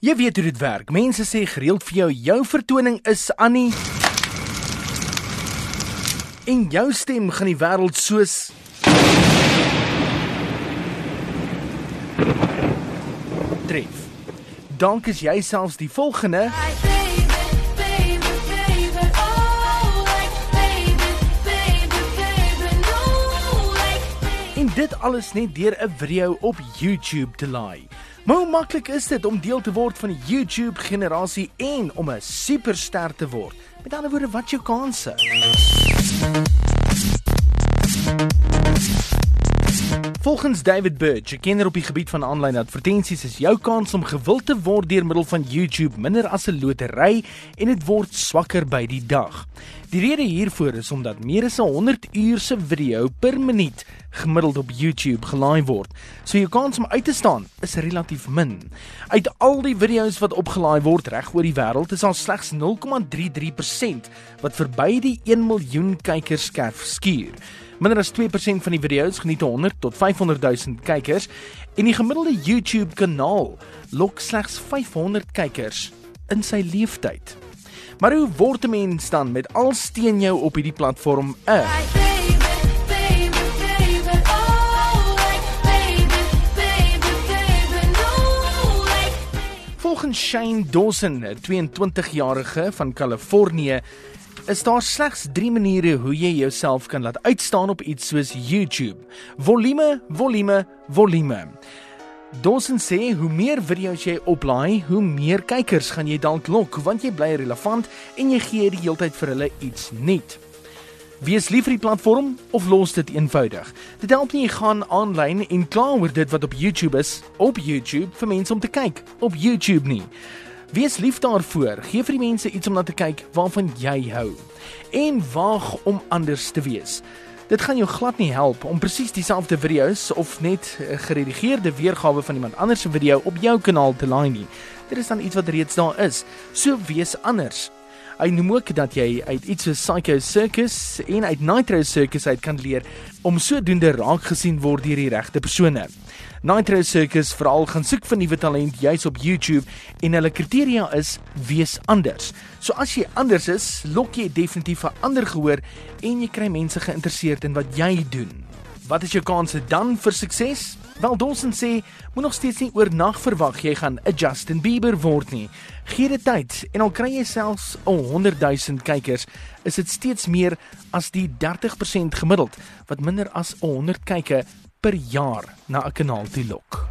Jy weet hoe dit werk. Mense sê gereeld vir jou jou vertoning is Annie. En jou stem gaan die wêreld soos tref. Dank is jy selfs die volgende. En dit alles net deur 'n video op YouTube te laai. Maar hoe maklik is dit om deel te word van die YouTube generasie en om 'n superster te word? Met ander woorde, wat jou kanse? Volgens David Birch, 'n kenner op die gebied van aanlyn advertensies, is jou kans om gewild te word deur middel van YouTube minder as 'n lotery en dit word swakker by die dag. Die rede hiervoor is omdat meer as 100 uur se video per minuut gemiddeld op YouTube gelaai word. So jou kans om uit te staan is relatief min. Uit al die video's wat opgelaai word reg oor die wêreld, is daar slegs 0,33% wat verby die 1 miljoen kykers skerf skuur. Minder as 2% van die video's geniet 100 tot 500 000 kykers en die gemiddelde YouTube kanaal lok slegs 500 kykers in sy leeftyd. Maar hoe word 'n mens dan met al steen jou op hierdie platform 'n Volgens Shane Dawson, 'n 22-jarige van Kalifornië, is daar slegs 3 maniere hoe jy jouself kan laat uitstaan op iets soos YouTube. Volume, volume, volume. Dawson sê hoe meer video's jy oplaai, hoe meer kykers gaan jy dalk lok want jy bly relevant en jy gee die hele tyd vir hulle iets nuut. Wees lief vir die platform of los dit eenvoudig. Dit help nie jy gaan aanlyn en kla oor dit wat op YouTube is op YouTube vir mense om te kyk op YouTube nie. Wees lief daarvoor. Gee vir die mense iets om na te kyk waarvan jy hou. En waag om anders te wees. Dit gaan jou glad nie help om presies dieselfde video's of net 'n geredigeerde weergawe van iemand anders se video op jou kanaal te laai nie. Dit is dan iets wat reeds daar is. So wees anders. Hy noem ook dat jy uit iets soos Psycho Circus en uit Nitro Circus uit kan leer om sodoende raak gesien word deur die regte persone. Nitro Circus veral gaan soek vir nuwe talent juis op YouTube en hulle kriteria is wees anders. So as jy anders is, lok jy definitief 'n ander gehoor en jy kry mense geïnteresseerd in wat jy doen. Wat is jou kanse dan vir sukses? Wel Dawson sê, moet nog steeds nie oornag verwag jy gaan 'n Justin Bieber word nie. Gee dit tyd en al kry jy selfs 'n 100 000 kykers, is dit steeds meer as die 30% gemiddeld wat minder as 100 kykke per jaar na 'n kanaal toe lok.